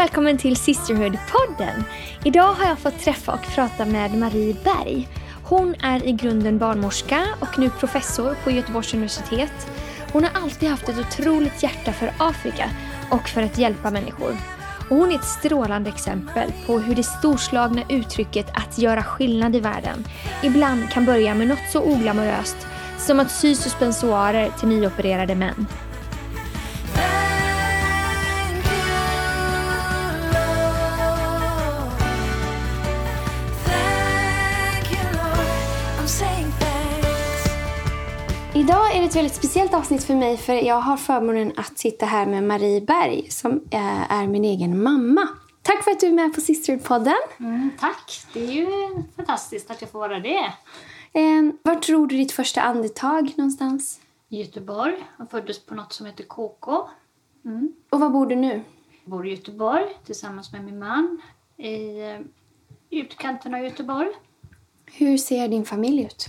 välkommen till Sisterhood-podden. Idag har jag fått träffa och prata med Marie Berg. Hon är i grunden barnmorska och nu professor på Göteborgs universitet. Hon har alltid haft ett otroligt hjärta för Afrika och för att hjälpa människor. Och hon är ett strålande exempel på hur det storslagna uttrycket att göra skillnad i världen ibland kan börja med något så oglamoröst som att sy suspensoarer till nyopererade män. Idag är det ett väldigt speciellt avsnitt för mig för jag har förmånen att sitta här med Marie Berg som är min egen mamma. Tack för att du är med på Sisterhood-podden. Mm, tack! Det är ju fantastiskt att jag får vara det. Eh, var tror du ditt första andetag någonstans? I Göteborg. Jag föddes på något som heter KK. Mm. Och var bor du nu? Jag bor i Göteborg tillsammans med min man i eh, utkanten av Göteborg. Hur ser din familj ut?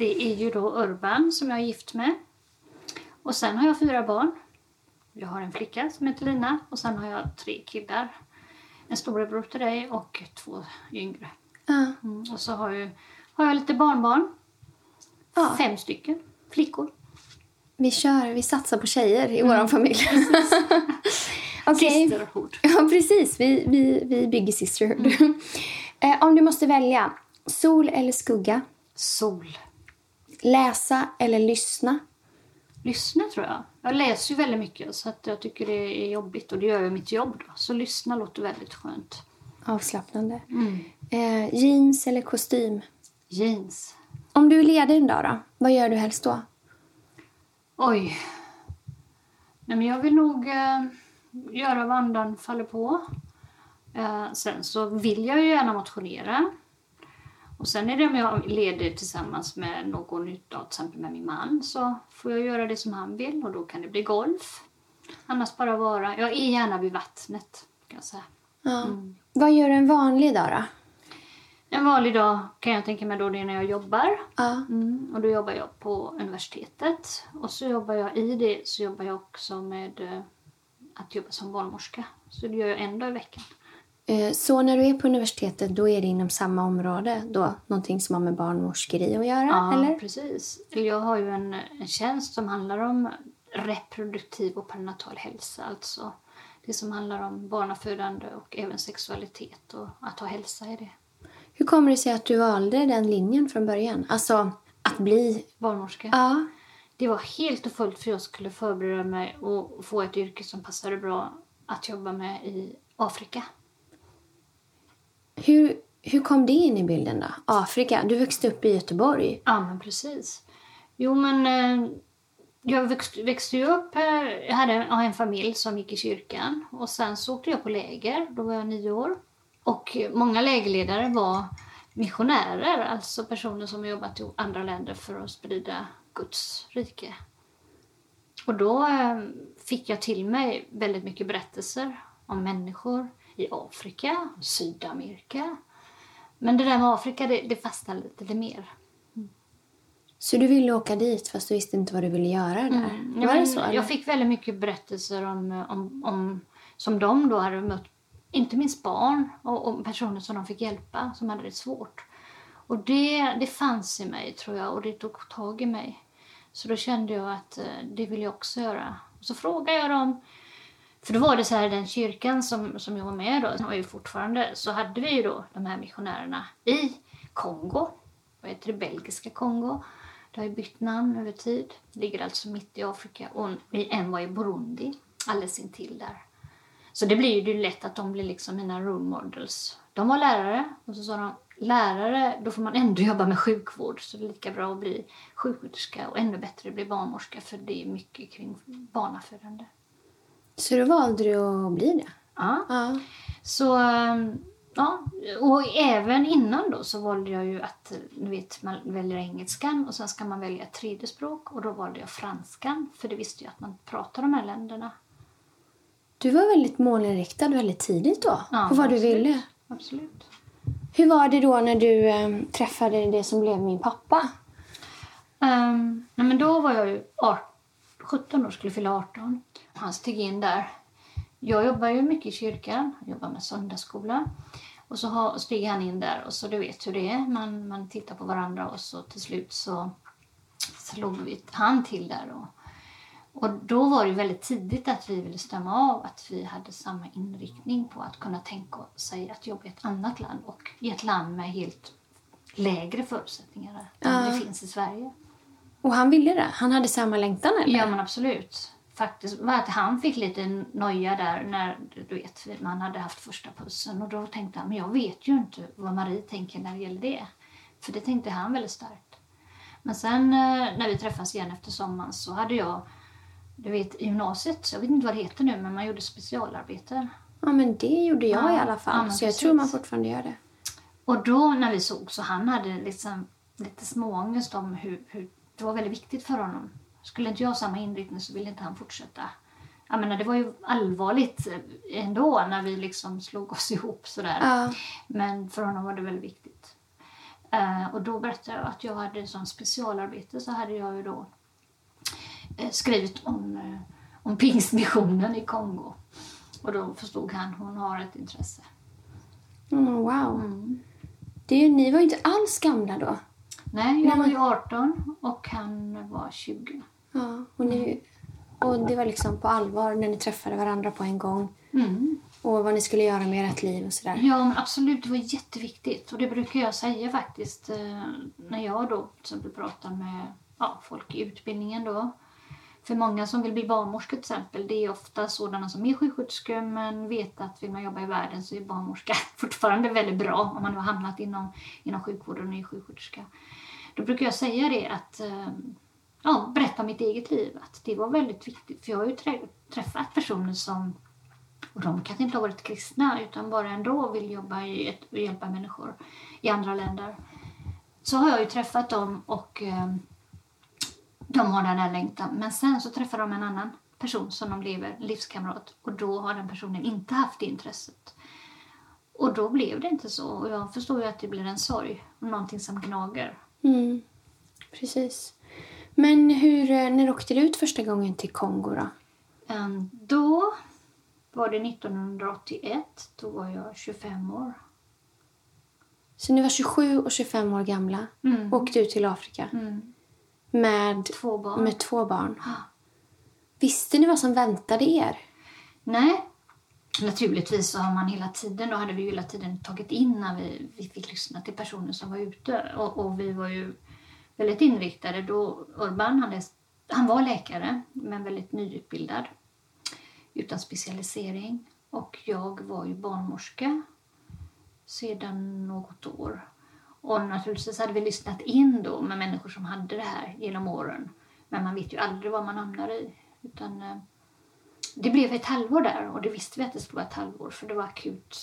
Det är ju då Urban som jag är gift med. Och sen har jag fyra barn. Jag har en flicka som heter Lina och sen har jag tre killar. En storebror till dig och två yngre. Ja. Mm, och så har jag, har jag lite barnbarn. Ja. Fem stycken flickor. Vi kör, vi satsar på tjejer i vår familj. Okej. Sisterhood. Ja, precis. Vi, vi, vi bygger Sisterhood. eh, om du måste välja, sol eller skugga? Sol. Läsa eller lyssna? Lyssna tror jag. Jag läser ju väldigt mycket så att jag tycker det är jobbigt och det gör i mitt jobb då. Så lyssna låter väldigt skönt. Avslappnande. Eh, jeans eller kostym? Jeans. Om du är ledig en dag då, vad gör du helst då? Oj. Nej, men jag vill nog eh, göra vad andan faller på. Eh, sen så vill jag ju gärna motionera. Och sen är det om jag leder tillsammans med någon utav, till exempel med min man, så får jag göra det som han vill och då kan det bli golf. Annars bara vara, jag är gärna vid vattnet kan jag säga. Ja. Vad gör du en vanlig dag då? En vanlig dag kan jag tänka mig då det är när jag jobbar. Ja. Mm, och då jobbar jag på universitetet. Och så jobbar jag i det så jobbar jag också med eh, att jobba som barnmorska. Så det gör jag en dag i veckan. Eh, Så när du är på universitetet, då är det inom samma område? Då någonting som har med barnmorskeri att göra, Ja, eller? precis. Jag har ju en, en tjänst som handlar om reproduktiv och perinatal hälsa. Alltså det som handlar om barnafödande och även sexualitet och att ha hälsa i det. Hur kommer det sig att du valde den linjen från början? Alltså, att bli... Barnmorska. Ja. Det var helt och fullt för jag skulle förbereda mig och få ett yrke som passade bra att jobba med i Afrika. Hur, hur kom det in i bilden då? Afrika? Du växte upp i Göteborg. Ja, men precis. Jo, men eh, jag växte, växte ju upp här. Jag hade en, en familj som gick i kyrkan. Och sen så åkte jag på läger. Då var jag nio år. Och många lägerledare var missionärer. Alltså personer som jobbat i andra länder för att sprida Guds rike. Och då eh, fick jag till mig väldigt mycket berättelser om människor i Afrika, Sydamerika. Men det där med Afrika, det, det fastnade lite mer. Så du ville åka dit fast du visste inte vad du ville göra där? Mm. Ja, Var det så? eller? jag fick väldigt mycket berättelser om, om, om som de då hade mött, inte minst barn och, och personer som de fick hjälpa som hade det svårt. Och det, det fanns i mig tror jag och det tog tag i mig. Så då kände jag att eh, det vill jag också göra. Och så frågade jag dem, för då var det så här den kyrkan som, som jag var med då, och ju fortfarande, så hade vi ju då de här missionärerna i Kongo, vad heter det, belgiska Kongo. Det har ju bytt namn över tid. Det Ligger alltså mitt i Afrika. Och en var i Burundi, alldeles intill där. Så det blir ju lätt att de blir liksom mina role models. De var lärare och så sa de lärare, då får man ändå jobba med sjukvård så det är lika bra att bli sjuksköterska och ännu bättre att bli barnmorska för det är mycket kring barnafödande. Så då valde du att bli det? Ja. Ja. Så, ehm, ja. Och även innan då så valde jag ju att, du vet, man väljer engelskan och sen ska man välja ett tredje språk och då valde jag franskan för det visste jag att man pratar de här länderna. Du var väldigt målinriktad väldigt tidigt då, Ja, på vad du absolut. ville. Absolut. Hur var det då när du eh, träffade det som blev min pappa? Um, nej men då var jag ju 18, 17 år, skulle fylla 18. Han steg in där jag jobbar ju mycket i kyrkan, jobbar med söndagsskola. Och så steg han in där och så du vet hur det är. Man, man tittar på varandra och så till slut så slog vi han till där. Och, och då var det väldigt tidigt att vi ville stämma av att vi hade samma inriktning på att kunna tänka sig att jobba i ett annat land och i ett land med helt lägre förutsättningar än Ja. det finns i Sverige. Och han ville det? Han hade samma längtan eller? Ja men absolut. Faktiskt var att han fick lite noja där när du vet, man hade haft första pussen och då tänkte han, men jag vet ju inte vad Marie tänker när det gäller det. För det tänkte han väldigt starkt. Men sen eh, när vi träffades igen efter sommaren så hade jag, du vet i gymnasiet, jag vet inte vad det heter nu, men man gjorde specialarbeten. Ja, men det gjorde jag Ja, i alla fall. ja, så jag precis. tror man fortfarande gör det. Och då när vi såg så han hade liksom lite småångest om hur, hur det var väldigt viktigt för honom. Skulle inte jag ha samma inriktning så ville inte han fortsätta. Jag menar, det var ju allvarligt eh, ändå när vi liksom slog oss ihop sådär. Ja. Men för honom var det väldigt viktigt. Eh, och då berättade jag att jag hade som specialarbete så hade jag ju då eh, skrivit om, eh, om pingstmissionen i Kongo. Och då förstod han, hon har ett intresse. Mm, wow. Mm. Det är ju, ni var ju inte alls gamla då. Nej, jag var ju 18 och han var 20. Ja, och, ni, och det var liksom på allvar när ni träffade varandra på en gång. Mm. Och vad ni skulle göra med ert liv och sådär. Ja, men absolut. Det var jätteviktigt. Och det brukar jag säga faktiskt eh, när jag då till exempel pratar med ja, folk i utbildningen då. För många som vill bli barnmorska till exempel, det är ofta sådana som är sjuksköterskor men vet att vill man jobba i världen så är barnmorska fortfarande väldigt bra om man nu har hamnat inom, inom sjukvården och är sjuksköterska. Då brukar jag säga det att eh, ja, berätta om mitt eget liv. Att det var väldigt viktigt. För jag har ju träffat personer som och de kanske inte har varit kristna utan bara ändå vill jobba i ett, och hjälpa människor i andra länder. Så har jag ju träffat dem och eh, de har den här längtan. Men sen så träffar de en annan person som de lever, livskamrat. Och då har den personen inte haft det intresset. Och då blev det inte så. Och jag förstår ju att det blir en sorg och någonting som gnager. Mm, precis. Men hur, eh, när åkte du ut första gången till Kongo då? Ehm, Då var det 1981. Då var jag 25 år. Så ni var 27 och 25 år gamla Mm. och åkte ut till Afrika Mm. Med, Två barn. med två barn. Visste ni vad som väntade er? Nej, naturligtvis så har man hela tiden, då hade vi hela tiden tagit in när vi, vi fick lyssna till personer som var ute. Och, och vi var ju väldigt inriktade. Då Urban, han, är, han var läkare men väldigt nyutbildad utan specialisering. Och jag var ju barnmorska sedan något år. Och naturligtvis hade vi lyssnat in då med människor som hade det här genom åren. Men man vet ju aldrig vad man hamnar i. Utan, eh, det blev ett halvår där och det visste vi att det skulle vara ett halvår för det var akut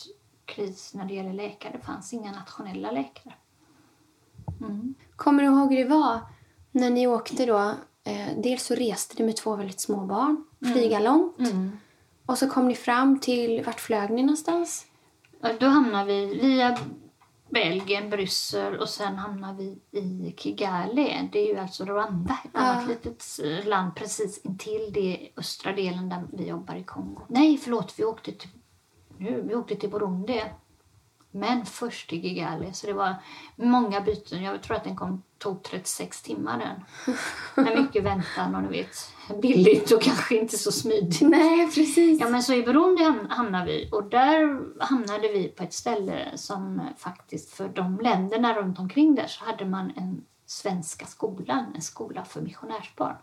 kris när det gäller läkare. Det fanns inga nationella läkare. Mm. Kommer du ihåg hur det var när ni åkte då? Eh, dels så reste ni med två väldigt små barn, flyga långt. Mm. Och så kom ni fram till, vart flög ni någonstans? Då hamnar vi via Belgien, Bryssel och sen hamnar vi i Kigali. Det är ju alltså Rwanda, ett Ja. annat litet land precis intill det östra delen där vi jobbar i Kongo. Nej, förlåt, vi åkte till, nu, vi åkte till Burundi. Men först till Kigali, så det var många byten. Jag tror att den kom, tog 36 timmar den. Med mycket väntan och du vet, billigt och kanske inte så smidigt. Nej, precis. Ja men så i Burundi ham- hamnade vi och där hamnade vi på ett ställe som faktiskt för de länderna runt omkring där så hade man en svenska skolan, en skola för missionärsbarn.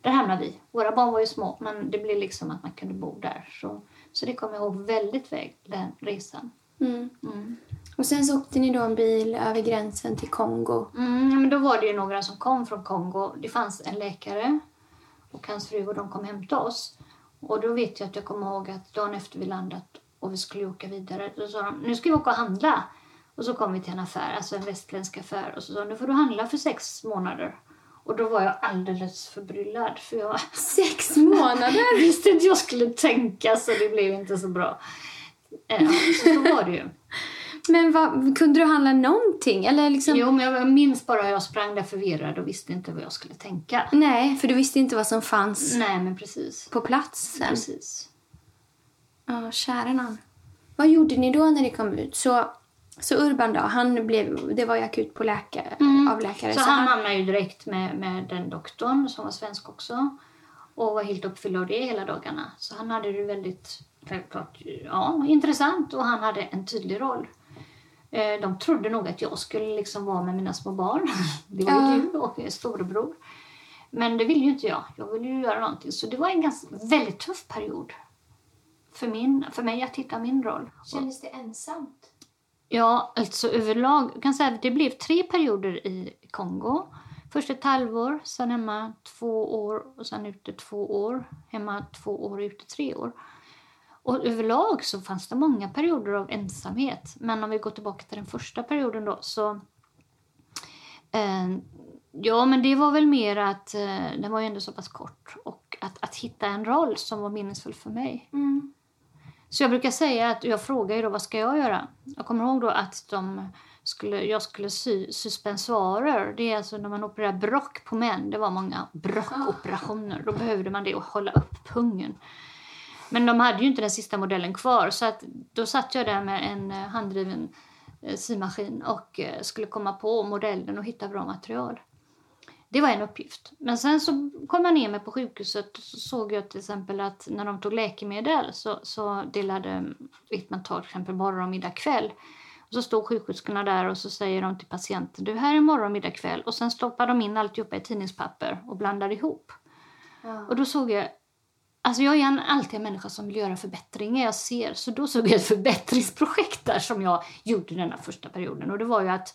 Där hamnade vi. Våra barn var ju små men det blev liksom att man kunde bo där. Så, så det kommer jag ihåg väldigt väl, den resan. Mm. Mm. Och sen så åkte ni då en bil över gränsen till Kongo. Mm, men då var det ju några som kom från Kongo. Det fanns en läkare och hans fru och de kom hämta oss. Och då vet jag att jag kommer ihåg att dagen efter vi landat och vi skulle åka vidare, då sa de nu ska vi åka och handla. Och så kom vi till en affär, alltså en västländsk affär och så sa de nu får du handla för sex månader. Och då var jag alldeles förbryllad för jag Sex månader! visste inte jag skulle tänka så det blev inte så bra. Ja, så, så var det ju. Men vad, kunde du handla någonting? Eller liksom... Jo, men jag minns bara hur jag sprang där förvirrad och visste inte vad jag skulle tänka. Nej, för du visste inte vad som fanns Nej, men precis. på plats sen. Precis. Ja, kära nån. Vad gjorde ni då när ni kom ut? Så, så Urban då, han blev, det var ju akut på läkare, av läkare. Så, han hamnade ju direkt med, med den doktorn som var svensk också och var helt uppfylld av det hela dagarna. Så han hade det väldigt självklart ja, intressant och han hade en tydlig roll. Eh, De trodde nog att jag skulle liksom vara med mina små barn. Det var ju du och storebror. Men det ville ju inte jag. Jag ville ju göra någonting. Så det var en ganska, väldigt tuff period för, min, för mig att hitta min roll. Kändes det ensamt? Ja, alltså överlag. Jag kan säga att det blev tre perioder i Kongo. Först ett halvår, sen hemma två år och sen ute två år. Hemma två år och ute tre år. Och överlag så fanns det många perioder av ensamhet. Men om vi går tillbaka till den första perioden då så... Eh, ja, men det var väl mer att eh, den var ju ändå så pass kort. Och att, att hitta en roll som var meningsfull för mig. Mm. Så jag brukar säga att jag frågar ju då vad ska jag göra? Jag kommer ihåg då att de skulle, jag skulle sy suspensoarer. Det är alltså när man opererar brock på män. Det var många brockoperationer. Då behövde man det och hålla upp pungen. Men de hade ju inte den sista modellen kvar så att då satt jag där med en eh, handdriven eh, symaskin och eh, skulle komma på modellen och hitta bra material. Det var en uppgift. Men sen så kom jag ner mig på sjukhuset och så såg jag till exempel att när de tog läkemedel så, så delade fick man ta till exempel morgon, middag, kväll. Och så står sjuksköterskorna där och så säger de till patienten du här är morgon, middag, kväll. Och sen stoppar de in alltihopa i tidningspapper och blandar ihop. Ja. Och då såg jag Alltså jag är en, alltid en människa som vill göra förbättringar jag ser. Så då såg jag ett förbättringsprojekt där som jag gjorde denna första perioden. Och det var ju att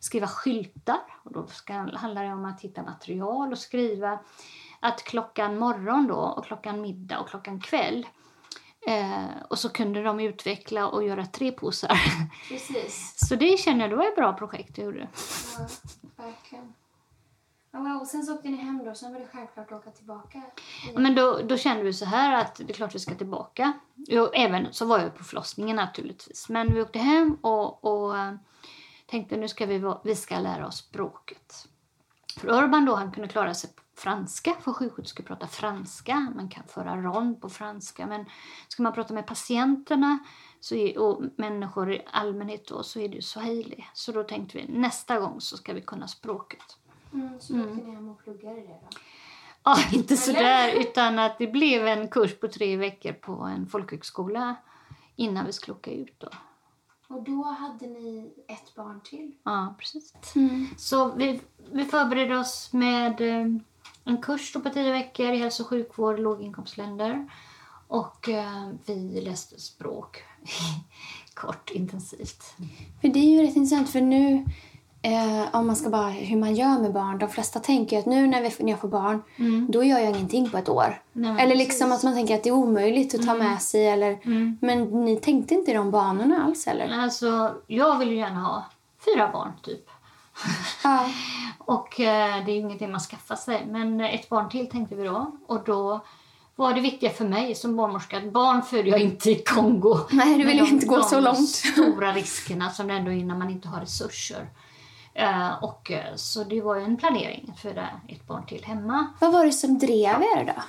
skriva skyltar. Och då ska, handlar det om att hitta material och skriva att klockan morgon då och klockan middag och klockan kväll. Eh, och så kunde de utveckla och göra tre påsar. Precis. Så det känner jag, det var ett bra projekt jag gjorde. Ja, verkligen. Wow. Och sen så åkte ni hem då, sen var det självklart att åka tillbaka. Ja, Men då, då kände vi så här att det är klart vi ska tillbaka. Jo, även så var jag på förlossningen naturligtvis. Men vi åkte hem och, och eh, tänkte nu ska vi, vi ska lära oss språket. För Urban då, han kunde klara sig på franska, för sjuksköterskor pratar franska. Man kan föra rond på franska. Men ska man prata med patienterna så är, och människor i allmänhet då, så är det ju swahili. Så då tänkte vi nästa gång så ska vi kunna språket. Mm, så åkte ni hem och pluggade det då? Ja, inte sådär, utan att det blev en kurs på tre veckor på en folkhögskola innan vi skulle åka ut. Då. Och då hade ni ett barn till? Ja, precis. Mm. Så vi, vi förberedde oss med eh, en kurs då på tio veckor i hälso och sjukvård i låginkomstländer. Och eh, vi läste språk kort, intensivt. För det är ju rätt intressant för nu, eh, om man ska bara hur man gör med barn. De flesta tänker att nu när, vi, när jag får barn, då gör jag ingenting på ett år. Nej, eller precis. liksom att man tänker att det är omöjligt att ta med sig. Eller, Men ni tänkte inte i de banorna alls eller? Alltså, jag vill ju gärna ha fyra barn, typ. Ja. Och eh, det är ju ingenting man skaffar sig. Men ett barn till tänkte vi då. Och då var det viktiga för mig som barnmorska att barn föder jag inte i Kongo. Nej, du vill inte gå så långt. stora riskerna som det ändå är när man inte har resurser. Eh, och, eh, så det var ju en planering att föda ett barn till hemma. Vad var det som drev er då?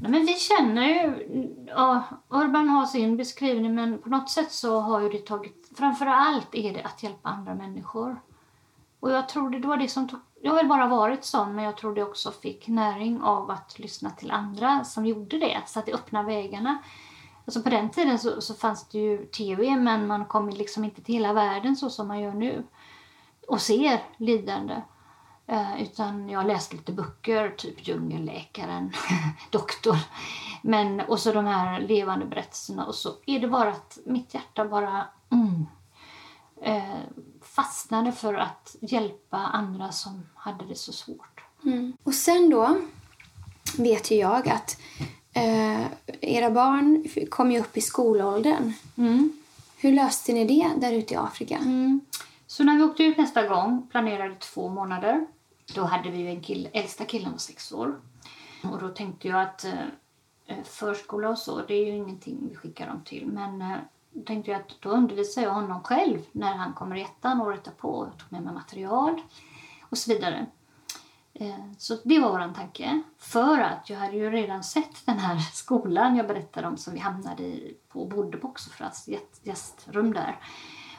Nej, men vi känner ju... Ja, Urban har sin beskrivning men på något sätt så har ju det tagit... Framför allt är det att hjälpa andra människor. Och jag tror det, det var det som tog... Jag har väl bara varit sån men jag tror det också fick näring av att lyssna till andra som gjorde det. Så att det öppnade vägarna. Alltså på den tiden så, så fanns det ju tv men man kom liksom inte till hela världen så som man gör nu. Och ser lidande. Eh, utan jag läste lite böcker, typ Djungelläkaren, Doktor. Men, och så de här levande berättelserna. Och så är det bara att mitt hjärta bara mm, eh, fastnade för att hjälpa andra som hade det så svårt. Och sen då vet ju jag att eh, era barn kom ju upp i skolåldern. Mm. Hur löste ni det där ute i Afrika? Mm. Så när vi åkte ut nästa gång, planerade två månader, då hade vi ju en kille, äldsta killen var sex år. Och då tänkte jag att eh, eh, förskola och så, det är ju ingenting vi skickar dem till. Men eh, då tänkte jag att då undervisar jag honom själv när han kommer i ettan året därpå. Jag tog med mig material och så vidare. Eh, Så det var vår tanke. För att jag hade ju redan sett den här skolan jag berättade om som vi hamnade i på och bodde på också för att gästrum där.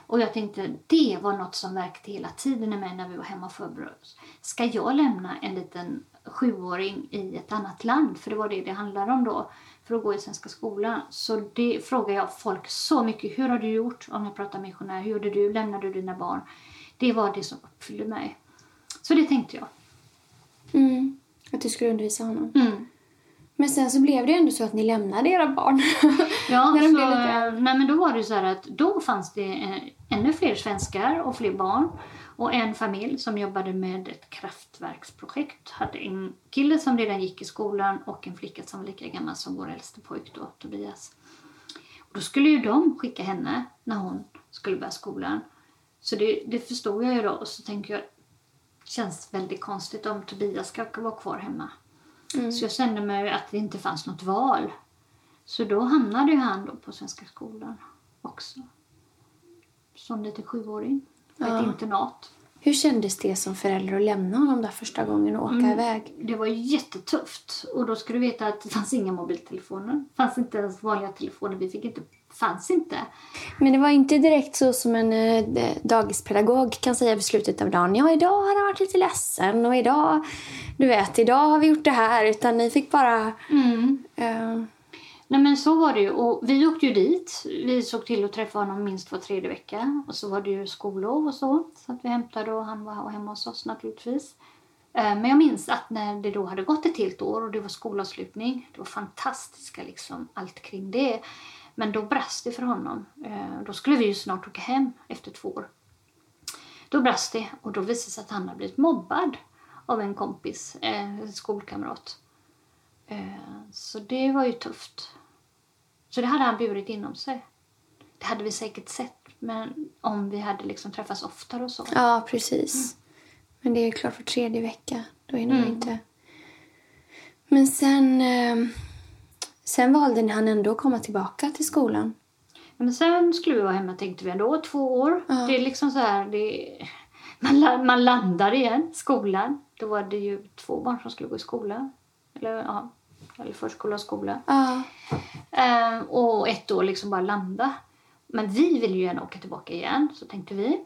Och jag tänkte det var något som verkade hela tiden i mig när vi var hemma och förberedde oss. Ska jag lämna en liten sjuåring i ett annat land? För det var det det handlade om då. För att gå i svenska skolan. Så det frågar jag folk så mycket. Hur har du gjort? Om jag pratar missionär. Hur gjorde du? Lämnade du dina barn? Det var det som uppfyllde mig. Så det tänkte jag. Mm. Att du skulle undervisa honom. Mm. Men sen så blev det ändå så att ni lämnade era barn. Ja, så, nej, men då var det så här att då fanns det eh, ännu fler svenskar och fler barn. Och en familj som jobbade med ett kraftverksprojekt hade en kille som redan gick i skolan och en flicka som var lika gammal som vår äldste pojk då, Tobias. Och då skulle ju de skicka henne när hon skulle börja skolan. Så det, det förstod jag ju då och så tänker jag det känns väldigt konstigt om Tobias ska vara kvar hemma. Så jag kände mig att det inte fanns något val. Så då hamnade han då på Svenska skolan också. Som liten sjuåring. På ett Ja. internat. Hur kändes det som förälder att lämna honom där första gången och åka Mm. iväg? Det var jättetufft. Och då ska du veta att det fanns inga mobiltelefoner. Det fanns inte ens vanliga telefoner. Vi fick inte, fanns inte. Men det var inte direkt så som en eh, dagispedagog kan säga vid slutet av dagen. Ja, idag har han varit lite ledsen och idag, du vet, idag har vi gjort det här. Utan ni fick bara... Mm. eh, Nej men så var det ju. Och vi åkte ju dit. Vi såg till att träffa honom minst var tredje vecka. Och så var det ju skollov och så. Så att vi hämtade och han var hemma hos oss naturligtvis. Eh, men jag minns att när det då hade gått ett helt år och det var skolavslutning. Det var fantastiska liksom allt kring det. Men då brast det för honom. Eh, då skulle vi ju snart åka hem efter två år. Då brast det och då visade det sig att han hade blivit mobbad av en kompis, en skolkamrat. Eh, Så det var ju tufft. Så det hade han burit inom sig. Det hade vi säkert sett men om vi hade liksom träffats oftare och så. ja, precis. Men det är klart för tredje vecka. Då hinner man Mm. inte... Men sen... eh, Sen valde han ändå att komma tillbaka till skolan. Men sen skulle vi vara hemma tänkte vi ändå, två år. Ja. Det är liksom så här, det, man, man landar igen, skolan. Då var det ju två barn som skulle gå i skolan. Eller, ja, eller förskola och skola. Ja. Eh, och ett år liksom bara landa. Men vi ville ju gärna åka tillbaka igen, så tänkte vi.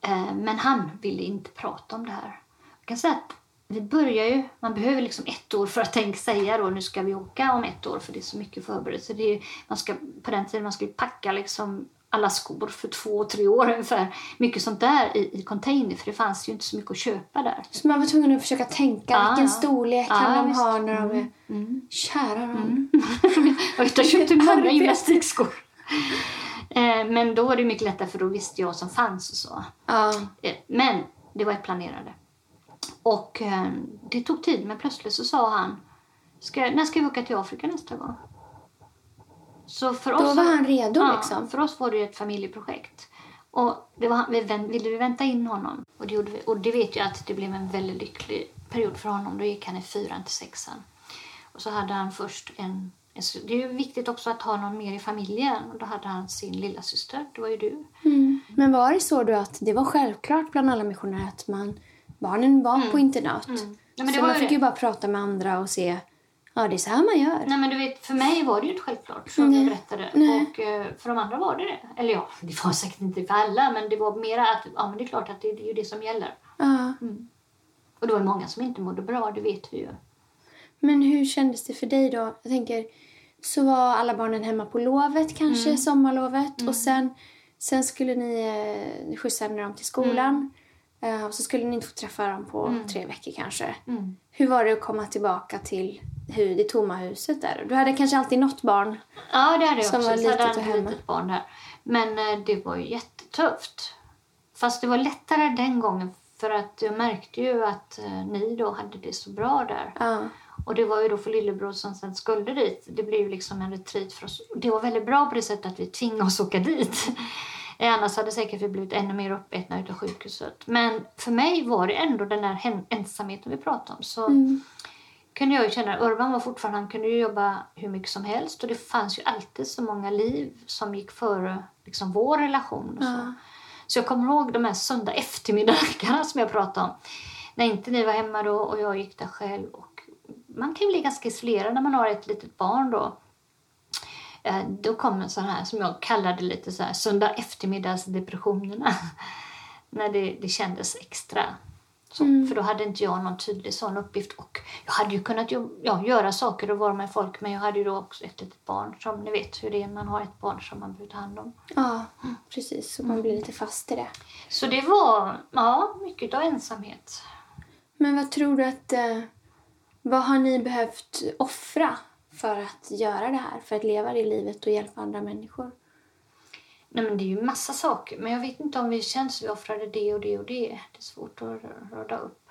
Eh, men han ville inte prata om det här. Jag kan säga att vi börjar ju, man behöver liksom ett år för att tänka säga då nu ska vi åka om ett år för det är så mycket förberedelse. Det är, man ska, på den tiden man skulle packa liksom alla skor för två, tre år ungefär. Mycket sånt där i, i container för det fanns ju inte så mycket att köpa där. Så man var tvungen att försöka tänka Ja, vilken storlek Ja, kan de ha när de är... Mm. Kära. Och jag köpte många Arbete. gymnastikskor. Eh, men då var det mycket lättare för då visste jag vad som fanns och så. Ja. Eh, Men det var ett planerade. Och eh, det tog tid men plötsligt så sa han ska, när ska vi åka till Afrika nästa gång? Så för Då oss, var han redo ja, liksom. För oss var det ett familjeprojekt. Och det var, vi vän- ville vi vänta in honom. Och det, gjorde vi, och det vet jag att det blev en väldigt lycklig period för honom. Då gick han i fyran till sexan. Och så hade han först en, en Det är ju viktigt också att ha någon mer i familjen. Och då hade han sin lilla syster. Det var ju du. Mm. Men var det så då att det var självklart bland alla missionärer att man, barnen var på internat? Ja, men det så man fick det. ju bara prata med andra och se, ja det är så här man gör. Nej men du vet, för mig var det ju inte självklart som Nej. jag berättade. Nej. Och eh, för de andra var det det. Eller ja, det var säkert inte för alla men det var mera att ja, men det är klart att det, det är ju det som gäller. Ja. Och det var många som inte mådde bra, det vet vi ju. Men hur kändes det för dig då? Jag tänker, så var alla barnen hemma på lovet kanske, Mm. sommarlovet. Och sen, sen skulle ni eh, skjutsa hem dem till skolan. Mm. Eh, och så skulle ni inte få träffa dem på tre veckor kanske. Mm. Hur var det att komma tillbaka till hu- det tomma huset där? Du hade kanske alltid något barn. Ja, det hade jag Som också. var Så litet hade och han ett hemma. litet barn där. Men eh, det var ju jättetufft. Fast det var lättare den gången för att jag märkte ju att eh, ni då hade det så bra där. Ja. Och det var ju då för lillebror som sen skulle dit. Det blev ju liksom en retreat för oss. Det var väldigt bra på det sättet att vi tvingade oss åka dit. Eh, Annars hade säkert vi blivit ännu mer uppätna utav sjukhuset. Men för mig var det ändå den där hen- ensamheten vi pratade om. Så Mm. Kunde jag ju känna, Urban var fortfarande, han kunde ju jobba hur mycket som helst. Och det fanns ju alltid så många liv som gick före liksom, vår relation. Och så. Ja. så jag kommer ihåg de här söndag eftermiddagarna som jag pratade om. när inte ni var hemma då och jag gick där själv. Och man kan bli ganska isolerad när man har ett litet barn då. Eh, då kom en sån här som jag kallade lite så här söndag eftermiddagsdepressionerna. när det, det kändes extra. Så, Mm. För då hade inte jag någon tydlig sån uppgift. Och jag hade ju kunnat ja, göra saker och vara med folk men jag hade ju då också ett litet barn som ni vet hur det är man har ett barn som man behöver ta hand om. Ja, precis. Så man blir lite fast i det. Så det var ja, mycket av ensamhet. Men vad tror du att... Eh, vad har ni behövt offra för att göra det här? För att leva det livet och hjälpa andra människor? Nej, men det är ju massa saker. Men jag vet inte om vi känns vi offrade det och det och det. Det är svårt att rada upp.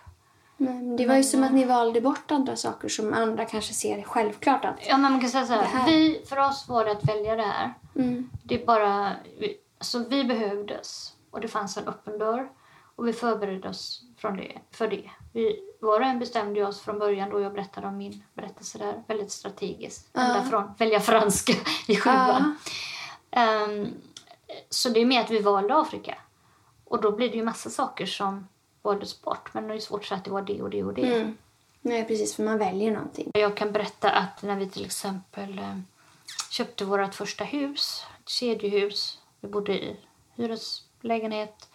Men det var ju som att ni valde bort andra saker som andra kanske ser självklart att... Ja, men man kan säga så här. Vi, för oss var det att välja det här. Mm. Det är bara... Vi, alltså vi behövdes. Och det fanns en öppen dörr. Och vi förberedde oss från det, för det. Vi, var och en bestämde oss från början då jag berättade om min berättelse där. Väldigt strategiskt. Ända från välja franska i sjuan. Ehm, så det är mer att vi valde Afrika. Och då blir det ju massa saker som valdes bort. Men det är svårt att säga att det var det och det och det. Mm. Nej, precis. För man väljer någonting. Jag kan berätta att när vi till exempel eh, köpte vårt första hus, ett kedjehus, vi bodde i hyreslägenhet,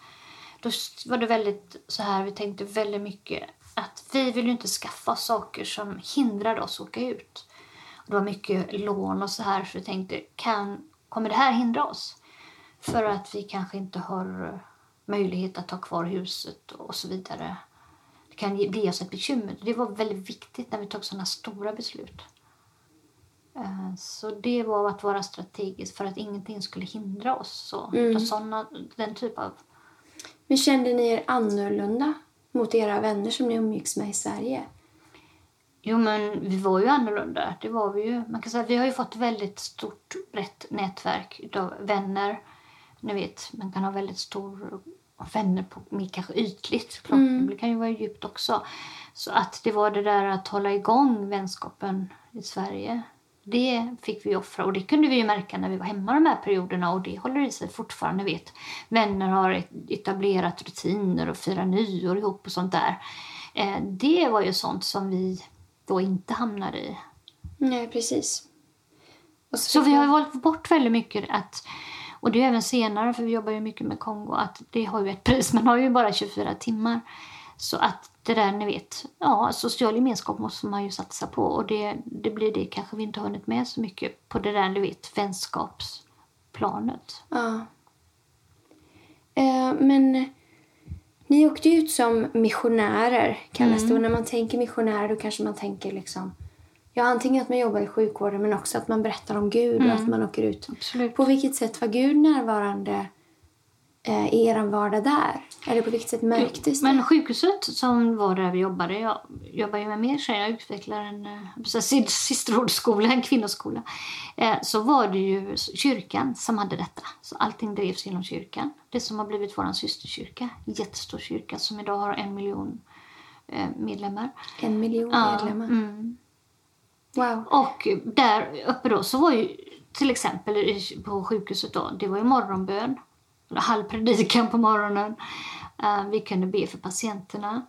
då var det väldigt så här, vi tänkte väldigt mycket att vi vill ju inte skaffa oss saker som hindrar oss att åka ut. Det var mycket lån och så här, så vi tänkte, kan, kommer det här hindra oss? För att vi kanske inte har eh, möjlighet att ha kvar huset och så vidare. Det kan ge- bli oss ett bekymmer. Det var väldigt viktigt när vi tog sådana stora beslut. Eh, Så det var att vara strategisk för att ingenting skulle hindra oss. Så, Mm. såna, den typ av... Men kände ni er annorlunda mot era vänner som ni umgicks med i Sverige? Jo, men vi var ju annorlunda. Det var vi ju. Man kan säga, vi har ju fått väldigt stort, brett nätverk utav vänner. Ni vet, man kan ha väldigt stor vänner på, mer kanske ytligt. Klart, Mm. Det kan ju vara djupt också. Så att det var det där att hålla igång vänskapen i Sverige. Det fick vi offra och det kunde vi ju märka när vi var hemma de här perioderna och det håller i sig fortfarande. Vet. Vänner har et- etablerat rutiner och firar nyår ihop och sånt där. Eh, det var ju sånt som vi då inte hamnade i. Nej, precis. Och Så vi har valt bort väldigt mycket att och det är även senare, för vi jobbar ju mycket med Kongo, att det har ju ett pris. Man har ju bara 24 timmar. Så att det där, ni vet, ja, social gemenskap måste man ju satsa på. Och det, det blir det kanske vi inte har hunnit med så mycket på det där, ni vet, vänskapsplanet. Ja. Eh, men ni åkte ut som missionärer kallas det. Och när man tänker missionärer då kanske man tänker liksom Ja, antingen att man jobbar i sjukvården men också att man berättar om Gud och att man åker ut. Absolut. På vilket sätt var Gud närvarande eh, i er vardag där? Eller på vilket sätt märktes det? Men sjukhuset som var där vi jobbade, jag jobbar ju med mer tjejer, jag utvecklar en eh, så här, sy- systerrådsskola, en kvinnoskola. Eh, så var det ju kyrkan som hade detta. Så allting drevs genom kyrkan. Det som har blivit vår systerkyrka, en jättestor kyrka som idag har en miljon eh, medlemmar. En miljon Ja, medlemmar. mm. Wow. Och där uppe då så var ju till exempel på sjukhuset då, det var ju morgonbön. Halvpredikan på morgonen. Eh, vi kunde be för patienterna.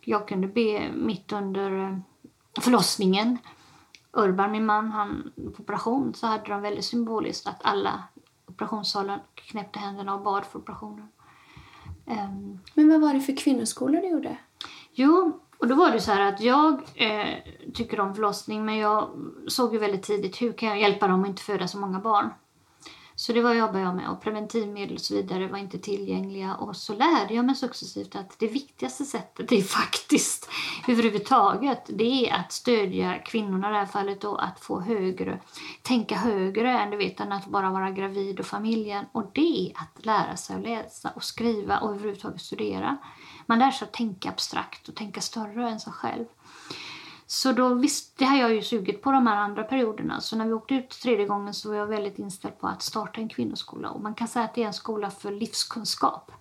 Jag kunde be mitt under eh, förlossningen. Urban, min man, han på operation så hade de väldigt symboliskt att alla operationssalen knäppte händerna och bad för operationen. Ehm, Men vad var det för kvinnoskolor du gjorde? Jo, och då var det så här att jag eh, tycker om förlossning men jag såg ju väldigt tidigt hur kan jag hjälpa dem att inte föda så många barn. Så det var jobbade jag med och preventivmedel och så vidare var inte tillgängliga och så lärde jag mig successivt att det viktigaste sättet är faktiskt överhuvudtaget det är att stödja kvinnorna i det här fallet och att få högre, tänka högre än du vet än att bara vara gravid och familjen och det är att lära sig att läsa och skriva och överhuvudtaget studera. Man lär sig att tänka abstrakt och tänka större än sig själv. Så då visst, det har jag ju sugit på de här andra perioderna. Så när vi åkte ut tredje gången så var jag väldigt inställd på att starta en kvinnoskola. Och man kan säga att det är en skola för livskunskap.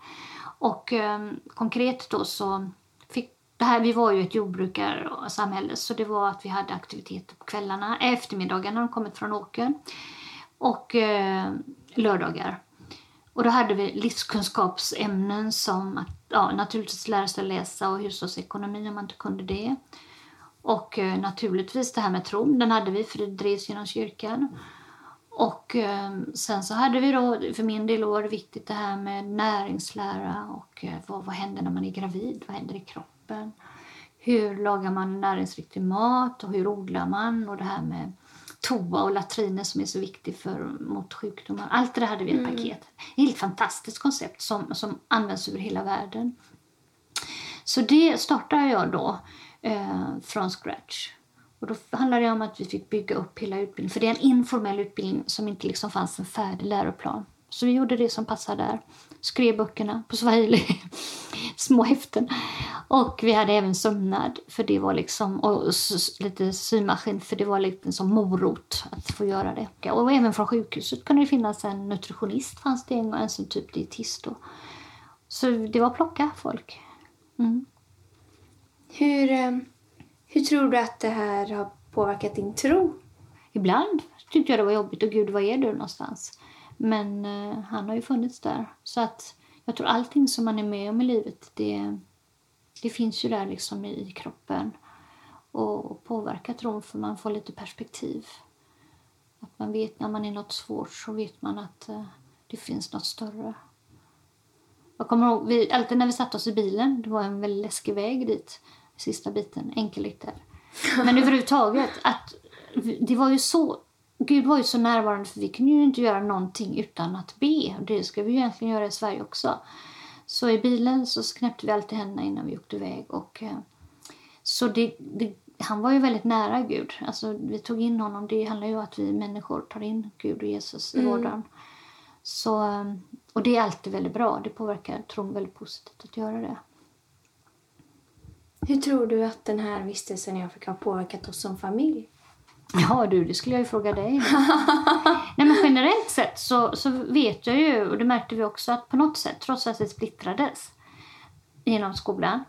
Och eh, konkret då så fick det här, vi var ju ett jordbrukarsamhälle så det var att vi hade aktiviteter på kvällarna, eftermiddagarna när de kommit från åkern och eh, lördagar. Och då hade vi livskunskapsämnen som att ja, naturligtvis lära sig läsa och hushållsekonomi om man inte kunde det. Och eh, naturligtvis det här med tron, den hade vi för det drevs genom kyrkan. Och eh, sen så hade vi då, för min del var det viktigt det här med näringslära och eh, vad, vad händer när man är gravid, vad händer i kroppen? Hur lagar man näringsriktig mat och hur odlar man och det här med toa och latriner som är så viktigt för, mot sjukdomar. Allt det där hade vi i ett mm. paket. Ett helt fantastiskt koncept som, som används över hela världen. Så det startade jag då eh, från scratch. Och då handlade det om att vi fick bygga upp hela utbildningen. För det är en informell utbildning som inte liksom fanns en färdig läroplan. Så vi gjorde det som passade där. Skrev böckerna på swahili, små häften. Och vi hade även sömnad, för det var liksom, och lite symaskin, för det var lite som morot att få göra det. Och även från sjukhuset kunde det finnas en nutritionist, fanns det en, en som typ dietist. Då. Så det var plocka folk. Mm. Hur, eh, hur tror du att det här har påverkat din tro? Ibland tyckte jag det var jobbigt. Och gud, var är du någonstans? Men eh, han har ju funnits där. Så att jag tror allting som man är med om i livet, det, det finns ju där liksom i kroppen. Och påverkar tron för man får lite perspektiv. Att man vet när man är något svårt så vet man att eh, det finns något större. Jag kommer ihåg, vi, alltid när vi satte oss i bilen, det var en väldigt läskig väg dit, sista biten, enkelriktat. Men överhuvudtaget, att det var ju så Gud var ju så närvarande för vi kunde ju inte göra någonting utan att be. Det ska vi ju egentligen göra i Sverige också. Så i bilen så knäppte vi alltid händerna innan vi åkte iväg. Och, eh, så det, det, han var ju väldigt nära Gud. Alltså, vi tog in honom. Det handlar ju om att vi människor tar in Gud och Jesus i mm. vardagen. Så, eh, och det är alltid väldigt bra. Det påverkar tron väldigt positivt att göra det. Hur tror du att den här vistelsen i Afrika har påverkat oss som familj? Ja du, det skulle jag ju fråga dig. Nej men generellt sett så, så vet jag ju, och det märkte vi också, att på något sätt, trots att det splittrades inom skolan,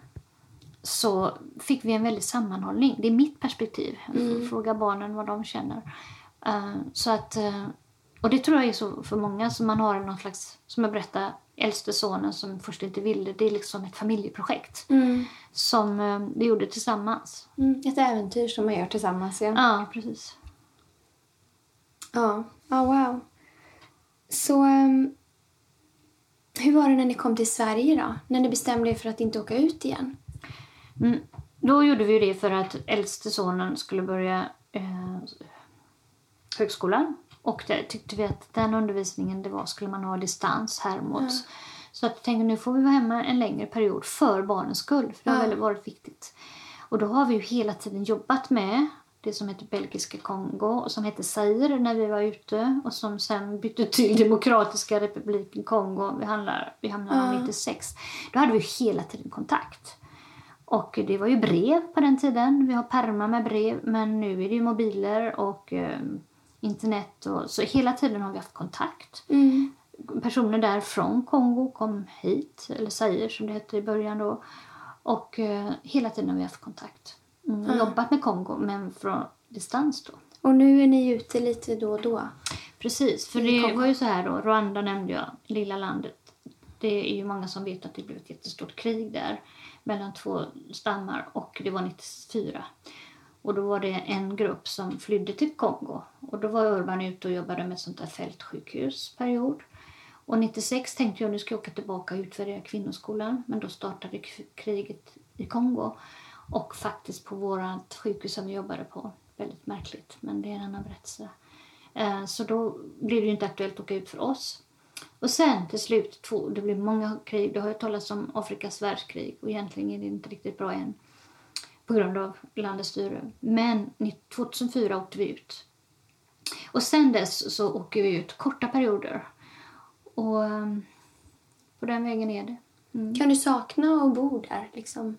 så fick vi en väldig sammanhållning. Det är mitt perspektiv. Mm. Fråga barnen vad de känner. Uh, så att, uh, och det tror jag är så för många som man har någon slags, som jag berättade, äldste sonen som först inte ville. Det är liksom ett familjeprojekt mm. som uh, vi gjorde tillsammans. Mm. Ett äventyr som man gör tillsammans, ja. Ja, precis. Ja, ja wow. Så um, hur var det när ni kom till Sverige då? När ni bestämde er för att inte åka ut igen? Mm. Då gjorde vi det för att äldste sonen skulle börja eh, högskolan och det tyckte vi att den undervisningen det var skulle man ha distans här mot. Mm. Så att jag tänkte nu får vi vara hemma en längre period för barnens skull. För det har mm. varit viktigt. Och då har vi ju hela tiden jobbat med det som heter Belgiska Kongo och som hette Zaire när vi var ute och som sen bytte till Demokratiska republiken Kongo. Vi, handlar, vi hamnade mm. 96. Då hade vi hela tiden kontakt. Och det var ju brev på den tiden. Vi har perma med brev men nu är det ju mobiler och eh, internet. Och, så hela tiden har vi haft kontakt. Mm. Personer där från Kongo kom hit, eller Zaire som det hette i början då. Och eh, hela tiden har vi haft kontakt. Mm, mm. Jobbat med Kongo, men från distans då. Och nu är ni ute lite då och då? Precis, för det Kongo. var ju så här då, Rwanda nämnde jag, lilla landet. Det är ju många som vet att det blev ett jättestort krig där mellan två stammar och det var 94. Och då var det en grupp som flydde till Kongo. Och då var Urban ute och jobbade med sånt där fältsjukhus period. Och 96 tänkte jag nu ska jag åka tillbaka och utvärdera kvinnoskolan. Men då startade kriget i Kongo. Och faktiskt på vårt sjukhus som vi jobbade på. Väldigt märkligt, men det är en annan berättelse. Eh, så då blev det inte aktuellt att åka ut för oss. Och sen till slut, det blev många krig. Det har ju talats om Afrikas världskrig och egentligen är det inte riktigt bra än på grund av landets styre. Men 2004 åkte vi ut. Och sen dess så åker vi ut korta perioder. Och um, på den vägen är det. Mm. Kan du sakna att bo där? Liksom?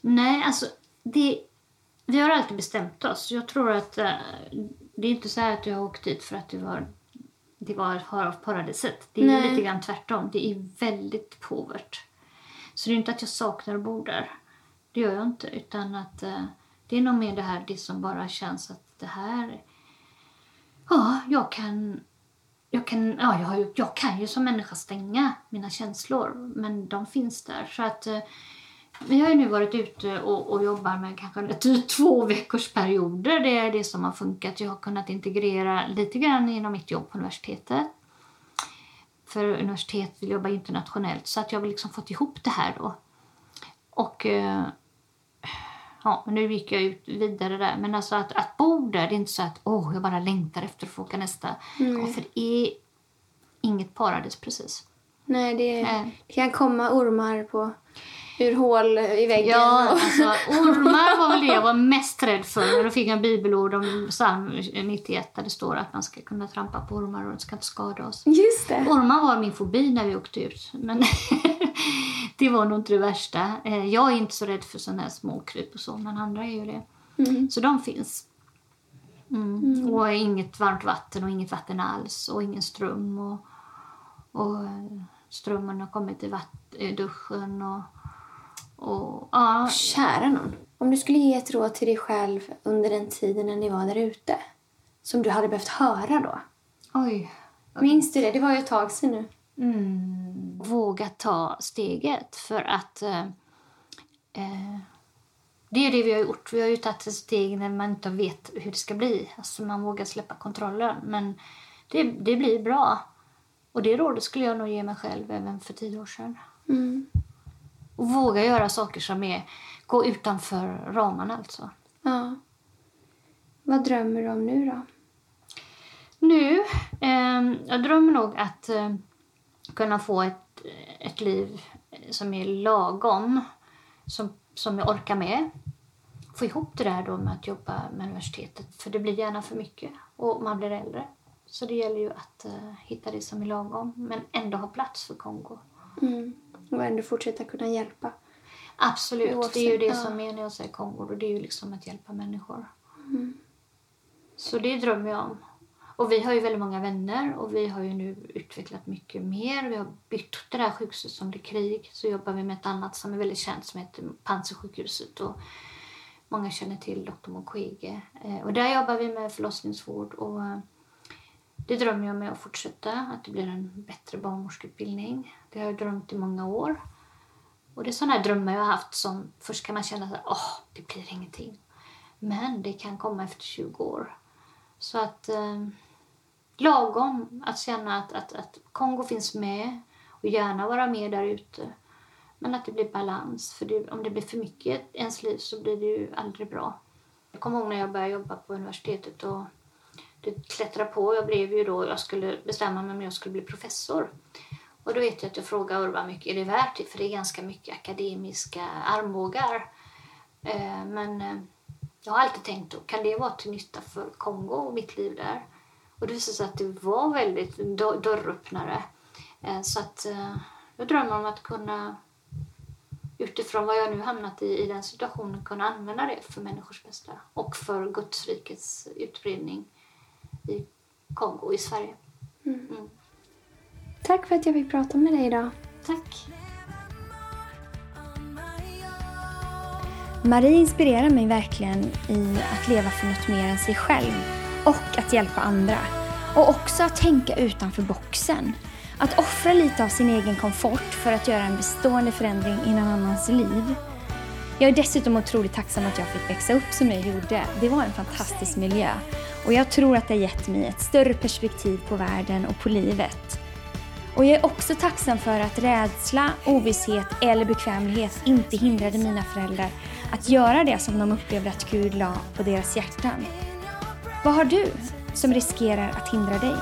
Nej, alltså det, vi har alltid bestämt oss. Jag tror att uh, det är inte så att jag har åkt dit för att det var det var paradiset. Det är Nej. lite grann tvärtom. Det är väldigt påvert. Så det är inte att jag saknar att bo där. Det gör jag inte. Utan att eh, det är nog mer det här det som bara känns att det här... Ja, jag kan jag kan, ja, jag, har ju, jag kan ju som människa stänga mina känslor, men de finns där. Så att, eh, vi har ju nu varit ute och, och jobbar med kanske två veckors perioder. Det är det som har funkat. Jag har kunnat integrera lite grann inom mitt jobb på universitetet. För universitet vill jobba internationellt så att jag har liksom fått ihop det här då. Och eh, ja, men nu gick jag ut vidare där. Men alltså att, att bo där, det är inte så att åh, jag bara längtar efter att få åka nästa. Mm. För det är inget paradis precis. Nej, det, det kan komma ormar på ur hål i väggen. Ja, alltså, ormar var väl det jag var mest rädd för. Då fick jag en bibelord om psalm 91 där det står att man ska kunna trampa på ormar och det ska inte skada oss. Just det. Ormar var min fobi när vi åkte ut. Men det var nog inte det värsta. Eh, jag är inte så rädd för sådana här småkryp och så, men andra är ju det. Mm. Så de finns. Mm. Mm. Och inget varmt vatten och inget vatten alls och ingen ström. Och, och strömmen har kommit i vatt, duschen och och, ja. Kära någon. Om du skulle ge ett råd till dig själv under den tiden när ni var där ute som du hade behövt höra då? Oj. Minns du det? Det var ju ett tag sedan nu. Mm. Våga ta steget för att eh, eh, det är det vi har gjort. Vi har ju tagit ett steg när man inte vet hur det ska bli. Alltså man vågar släppa kontrollen. Men det, det blir bra. Och det rådet skulle jag nog ge mig själv även för tio år sedan. Mm. Och våga göra saker som är, gå utanför ramarna alltså. Ja. Vad drömmer du om nu då? Nu? Eh, jag drömmer nog att eh, kunna få ett, ett liv som är lagom. Som, som jag orkar med. Få ihop det där då med att jobba med universitetet. För det blir gärna för mycket och man blir äldre. Så det gäller ju att uh, hitta det som är lagom men ändå ha plats för Kongo. Mm och ändå fortsätta kunna hjälpa. Absolut, Oavsett, det är ju det som är när jag säger Kongo och det är ju liksom att hjälpa människor. Mm. Så det drömmer jag om. Och vi har ju väldigt många vänner och vi har ju nu utvecklat mycket mer. Vi har bytt det där sjukhuset som det krig. Så jobbar vi med ett annat som är väldigt känt som heter Panzersjukhuset. Och många känner till Dr. Mukwege. Eh, och där jobbar vi med förlossningsvård och eh, det drömmer jag med att fortsätta, att det blir en bättre barnmorskeutbildning. Det har jag drömt i många år. Och det är sådana här drömmar jag har haft som först kan man känna att oh, det blir ingenting. Men det kan komma efter 20 år. Så att eh, lagom att känna att, att, att Kongo finns med och gärna vara med där ute. Men att det blir balans. För det, om det blir för mycket i ens liv så blir det ju aldrig bra. Jag kommer ihåg när jag började jobba på universitetet och det klättrade på. Jag blev ju då, jag skulle bestämma mig om jag skulle bli professor. Och då vet jag att jag frågade Urban mycket, är det värt det? För det är ganska mycket akademiska armbågar. Eh, men eh, jag har alltid tänkt, då, kan det vara till nytta för Kongo och mitt liv där? Och det visade sig att det var väldigt dörröppnare. Eh, så att jag drömmer om att kunna utifrån vad jag nu hamnat i, i den situationen kunna använda det för människors bästa och för Guds rikets utbredning i Kongo i Sverige. Mm. Mm. Tack för att jag fick prata med dig idag. Tack. Marie inspirerar mig verkligen i att leva för något mer än sig själv och att hjälpa andra. Och också att tänka utanför boxen. Att offra lite av sin egen komfort för att göra en bestående förändring i någon annans liv. Jag är dessutom otroligt tacksam att jag fick växa upp som jag gjorde. Det var en fantastisk miljö. Och jag tror att det har gett mig ett större perspektiv på världen och på livet. Och jag är också tacksam för att rädsla, ovisshet eller bekvämlighet inte hindrade mina föräldrar att göra det som de upplevde att Gud la på deras hjärtan. Vad har du som riskerar att hindra dig?